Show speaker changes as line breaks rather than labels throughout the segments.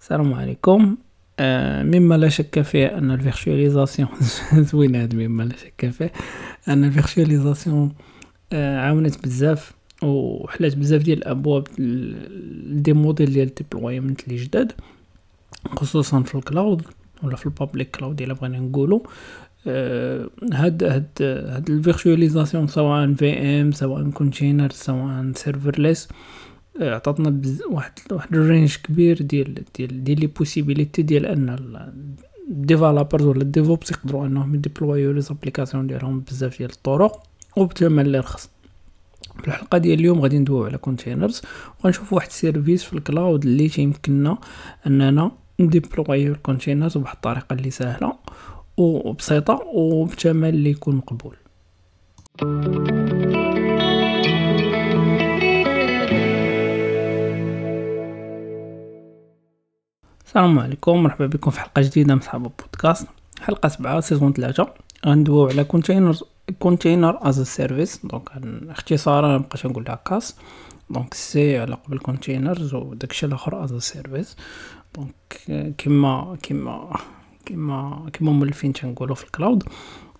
السلام عليكم. آه مما لا شك فيه أن ال virtualisation زوين هاد مما لا شك فيه. أن ال virtualisation آه عاونت بزاف وحلات بزاف ديال الأبواب des modèles ديال ال deployment اللي جداد خصوصا في ال cloud ولا في ال public cloud إلا بغينا نقولو. آه هاد هاد هاد ال virtualisation سواء VM سواء container سواء serverless عطاتنا بز... واحد واحد ال range كبير ديال ديال ديال les possibilités ديال أن ال developers ولا ال DevOps يقدروا أنهم يديبلويو les applications ديالهم بزاف ديال الطرق وبثمن اللي رخص في الحلقة ديال اليوم غادي ندويو على containers وغنشوفوا واحد ال service في ال cloud اللي تيمكننا أننا نديبلويو ال containers بواحد الطريقة اللي سهله وبسيطة وبثمن اللي يكون مقبول. السلام عليكم مرحبا بكم في حلقة جديدة من صحاب البودكاست حلقة سبعة season ثلاثة غندويو على container container as a service donc اختصارا مبقاش نقول CaaS donc c'est على قبل containers وداكشي الأخر as a service donc كيما كيما كيما كيما مولفين تنقولوا في ال cloud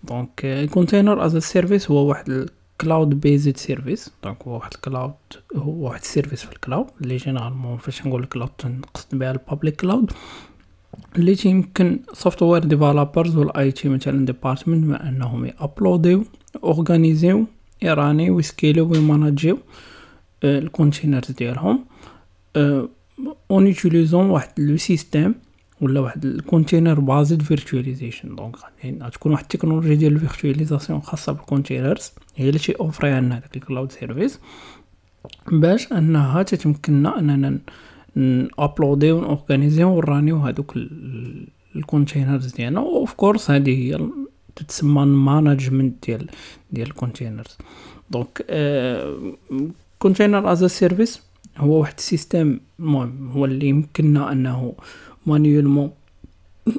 donc container as a service هو واحد cloud based service donc هو واحد ال cloud هو واحد ال service في ال cloud اللي généralement فاش نقول ال cloud تنقصد بها ال public cloud اللي تيمكن software developers وال IT مثلا department من أنهم يابلوديو اورغانيزيو يرانيو ويسكيلو ويماناجيو ال containers ديالهم. en utilisant واحد le système ولا واحد ال container based virtualization donc غادي تكون واحد التكنولوجيا ديال ال virtualisation خاصة بال containers هي اللي تي لنا هذاك ال cloud service باش أنها تتمكننا أننا نابلوديو ونورغانيزيو ورانيو هذوك ال containers ديالنا. of course هذه هي تتسمى management ديال ديال ال containers donc container as a service هو واحد ال system المهم هو اللي يمكننا أنه manuellement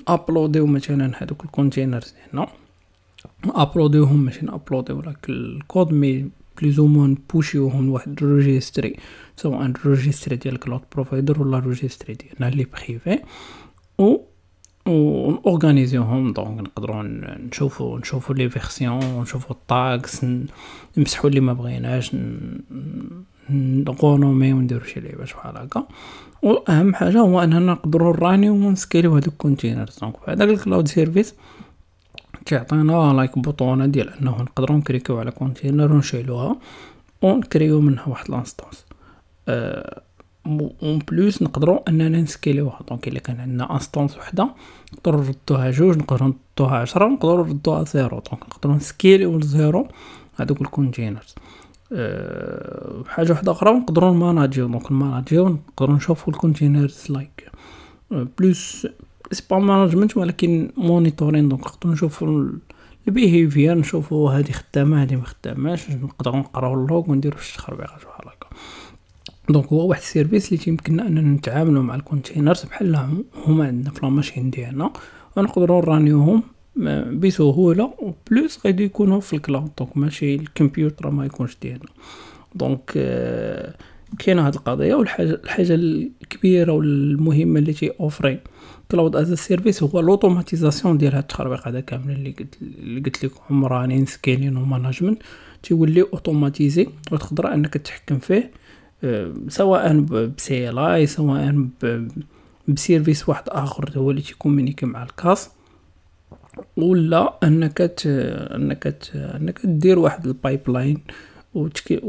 ابلوديو مثلا هذوك ال containers هنا ابلوديوهم ماشي نابلوديو لك ال code mais plus ou moins بوشيوهم لواحد ال registry سواء ال registry ديال ال cloud provider ولا ال registry ديالنا اللي privé و اورغانيزيوهم donc نقدروا نشوفوا نشوفوا les versions نشوفوا ال tags نمسحوا اللي ما بغيناش نغونومي ونديرو شي لعبات بحال هكا. وأهم حاجة هو أننا نقدروا نرانيو ونسكيليو هذوك ال containers donc هذاك ال cloud service كيعطينا like بوطونه ديال أنه نقدروا نكريكيو على container ونشيلوها ونكريو منها واحد l'instance أه en plus نقدروا أننا نسكيليوها. donc إلا كان عندنا instance وحدة نقدروا نردوها جوج نقدروا نردوها عشرة نقدروا نردوها zéro donc نقدروا نسكيليو ل zéro هذوك ال containers أه حاجة واحدة أخرى نقدروا نماناجيو donc نماناجيو نقدروا نشوفوا ال containers like plus c'est pas management ولكن monitoring donc نقدروا نشوفوا ال behavior نشوفوا هذه خدامة هذه ما خداماش نقدروا نقراو ال logs ونديروا شي تخربيقات بحال هكا donc هو واحد ال service اللي تيمكننا أننا نتعاملوا مع ال containers بحال هما عندنا في la machine ديالنا ونقدروا نرانيوهم بسهوله و plus غادي يكونوا في ال cloud. donc ماشي الكمبيوتر ما يكونش ديالنا donc آه كاينة هاد القضية والحاجة الحاجة الكبيرة والمهمه اللي تي اوفري cloud as a service هو l'automatisation ديال هاد التخربيق هذا كامل اللي قلت اللي قلت لكم running scaling و management تيولي automatisé وتقدر انك تتحكم فيه آه، سواء ب CLI سواء ب service واحد آخر هو اللي تيكومونيكي مع ال CaaS. ولا أنك ت... أنك ت... أنك دير واحد ال pipeline وتكي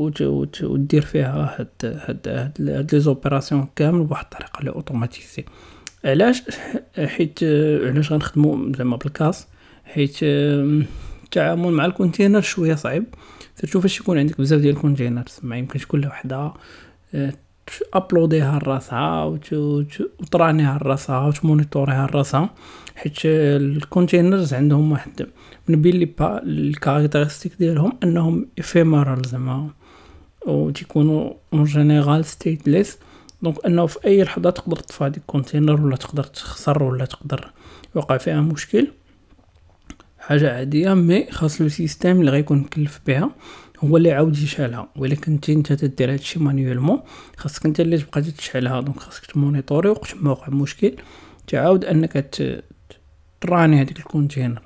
ودير فيها هاد هاد هاد les opérations كامل بواحد الطريقة اللي automatisé علاش؟ حيت علاش غنخدمو زعما بال CaaS؟ حيت التعامل مع ال container شوية صعيب. surtout فاش يكون عندك بزاف ديال ال containers ما يمكنش كل وحدة ابلوديها لراسها وترانيها لراسها وتمونيتوريها لراسها حيت ال containers عندهم واحد. من بين les با ال caractéristiques ديالهم إنهم ephemeral زعما و تيكونوا en général stateless donc إنه في أي لحظة تقدر تطفى هذيك ال container ولا تقدر تخسر ولا تقدر يوقع فيها مشكل. حاجة عادية mais خاص le système اللي غيكون مكلف بها. هو اللي عاود يشعلها. ولكن انت أنت تدير هادشي manuellement خاصك أنت اللي تبقى تشعلها donc خاصك ت monitorer وقت ما وقع مشكل تعاود أنك تراني هذيك الكونتينر.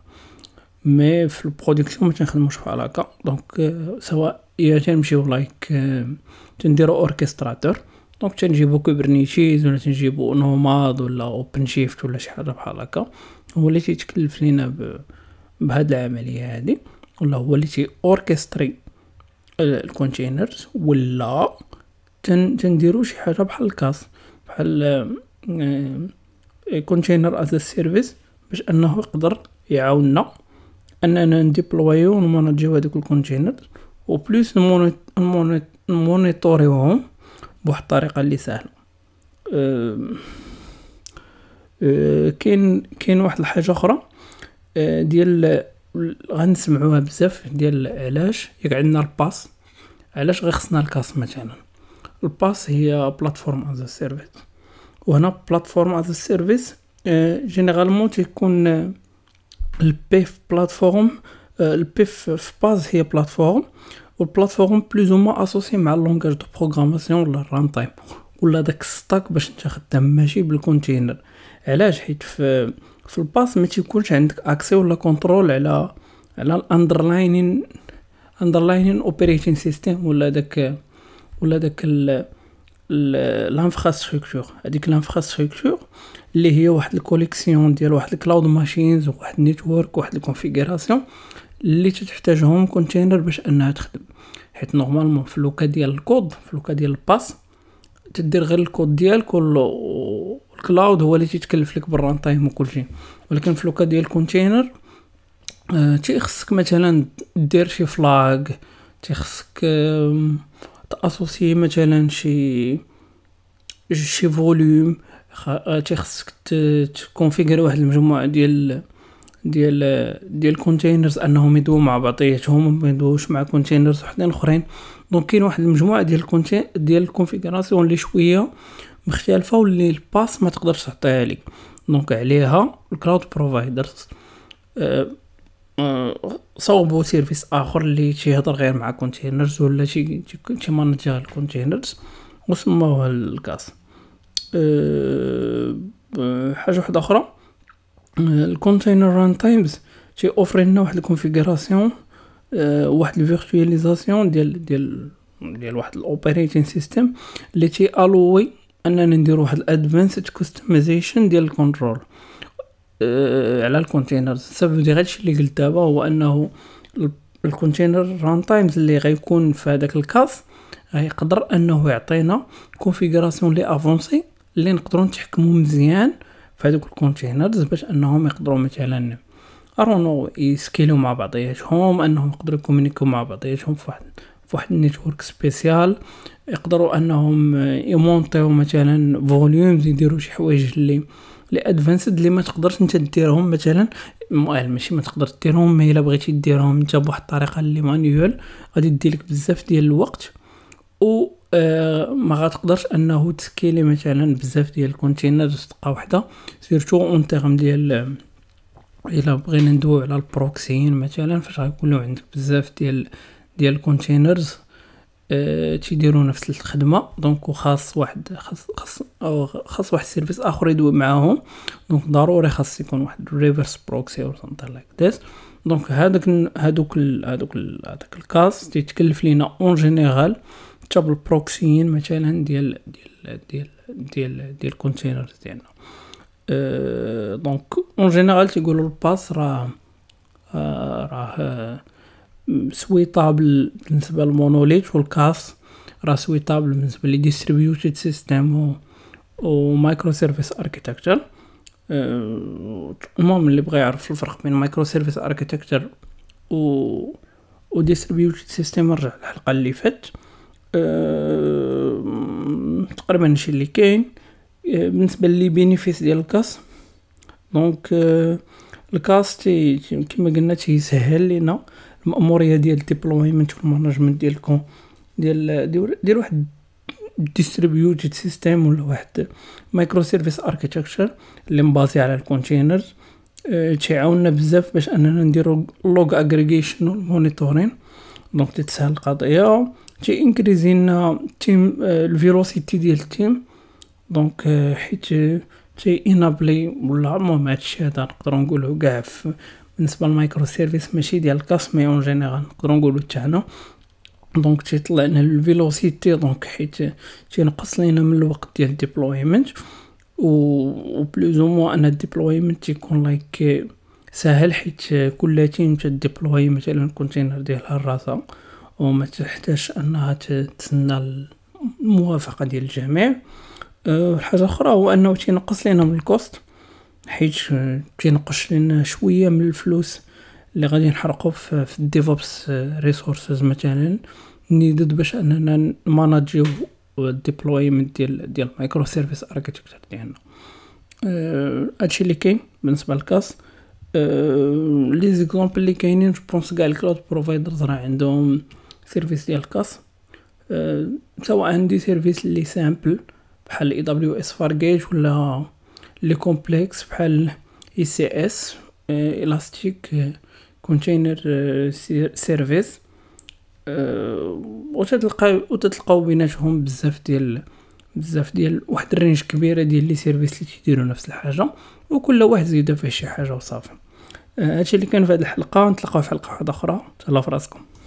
مي في البرودكسيون ما تنخدموش بحال هكا. donc سواء يا تنمشيو like تنديرو orchestrateur donc تنجيبو Kubernetes ولا تنجيبو Nomad ولا OpenShift ولا شي حاجة بحال هكا. هو اللي تيتكلف لينا بهاد العملية هادي. ولا هو اللي تي orchestrer ال containers ولا تن تنديرو شي حاجة بحال ال CaaS بحال container as a service باش أنه يقدر يعاوننا أننا نديبلويو ونمانجيو هذوك ال container و plus نمونيطوريوهم بواحد الطريقة اللي سهله أه أه كاين كاين واحد الحاجة أخرى أه ديال غنسمعوها بزاف ديال علاش. ياك عندنا ال PaaS. علاش غير خصنا ال CaaS مثلا؟ ال PaaS هي platform as a service وهنا platform as a service généralement تيكون البيف platform البيف في base هي platform وال platform بلوز أو ما associée مع ال langage de programmation ولا ال runtime ولا داك stack باش انت خدام ماشي بال container علاش؟ حيت في في ال PaaS ما تيكونش عندك accès ولا contrôle على على ال underlying underlying operating system ولا داك ولا داك l'infrastructure هذيك l'infrastructure اللي هي واحد ال collection ديال واحد ال cloud machines وواحد ال network وواحد ال configuration اللي تحتاجهم container باش أنها تخدم. حيت نورمالمون في لوكا ديال الكود في لوكا ديال الباس تدير غير الكود ديالك وال cloud هو اللي تيتكلف لك بال runtime وكلشي ولكن في le cas ديال ال container آه تيخصك مثلا دير شي flag تيخصك آه ت associer مثلا شي شي volume تيخصك ت configurer واحد المجموعة ديال ديال ديال ال containers أنهم يدوو مع بعضياتهم ما يدووش مع containers وحدين أخرين. donc كاين واحد المجموعة ديال ال contain ديال ال configuration اللي شوية مختلفة واللي ال PaaS ما تقدرش تعطيها لك donc عليها ال cloud providers. أه أه صوبوا service آخر اللي تيهضر غير مع containers ولا تي تي manager ال containers وسموها ال CaaS. أه حاجة واحدة أخرى. ال container runtimes تي offrir لنا واحد ال configuration واحد ال virtualisation ديال ديال ديال واحد ال operating system اللي تي allow ي اننا نديرو واحد ال advanced customization ديال ال control أه على ال containers السبب ديال هادشي اللي قلت دابا هو أنه ال container runtimes اللي غيكون في هذاك ال CaaS غيقدر أنه يعطينا configuration les avancées اللي نقدروا نتحكموا مزيان في هذوك ال containers باش أنهم يقدروا مثلا ارونو يسكيلو مع بعضياتهم أنهم يقدروا يكومونيكيو مع بعضياتهم في واحد في واحد ال network spécial يقدروا أنهم يمونطيو مثلا volumes يديروا شي حوايج اللي لي advanced اللي ما تقدرش أنت ديرهم مثلا. ماشي ما تقدر ديرهم إلا بغيتي ديرهم أنت بواحد الطريقة اللي manual غادي دير بزاف ديال الوقت. و آه ما غتقدرش أنه ت scale ي مثلا بزاف ديال ال containers في دقه واحدة surtout en termes ديال إلا بغينا ندويو على ال proxying مثلا فاش غيكونوا عندك بزاف ديال ديال ال containers أه تيديروا نفس الخدمة. donc وخاص واحد خاص خاص أو خاص واحد service آخر يدوي معاهم. donc ضروري خاص يكون واحد reverse proxy أو something like this donc هذاك هذوك هذوك هذاك ال CaaS تيتكلف لينا en général حتى بال proxying مثلا ديال ديال ديال ديال ديال ال containers ديالنا. أه donc en général تيقولوا ال PaaS راه راه suitable بالنسبة لل monolith وال CaaS راه suitable بالنسبة لي distributed system و microservice architecture المهم اللي بغى يعرف الفرق بين microservice architecture و و distributed system رجع الحلقة اللي فات أه... تقريبا هادشي اللي كاين. بالنسبة les bénéfices ديال ال CaaS donc. ال CaaS تي كما قلنا تيسهل لينا المأمورية ديال ال deployment وال management ديالكم ديال ديال, ديال واحد distributed system ولا واحد microservice architecture اللي م basé على ال containers أه تيعاوننا بزاف باش أننا نديرو log aggregation وال monitoring donc تتسهل القضية. تي increase ي لنا team ال velocity ديال ال team. donc حيت تي enabler ولا المهم هادشي هذا نقدروا نقولوا كاع بالنسبة لل microservices ماشي ديال ال CaaS mais en général نقدروا نقولوا تاعنا. donc تيطلع لنا ال velocity donc حيت تينقص لينا من الوقت ديال ال deployment. و plus ou moins ان ال deployment تيكون like ساهل حيت كل team ت deploy مثلا ال container ديالها راسها وما تحتاج انها تتسنى الموافقة ديال الجميع. أه حاجة أخرى هو أنه تينقص لينا من ال cost. حيت تينقص لنا شوية من الفلوس اللي غادي نحرقو في ال DevOps resources مثلا. needed باش أننا manage يو ال deployment ديال ديال microservices architecture ديالنا. أه هادشي اللي كاين بالنسبة لل CaaS. أه les exemples اللي كاينين je pense كاع ال cloud providers راه عندهم service ديال ال CaaS. أه سواء عندي service اللي simple بحال AWS Fargate ولا لي complex بحال ECS Elastic Container Service وتتلقاو وتتلقاو بيناتهم بزاف ديال بزاف ديال واحد ال range كبيره ديال les services اللي تيديروا نفس الحاجة وكل واحد زيد فيه شي حاجة وصافي هادشي اللي كان في هذه الحلقة نتلاقاو في حلقه واحدة أخرى تهلاو في راسكم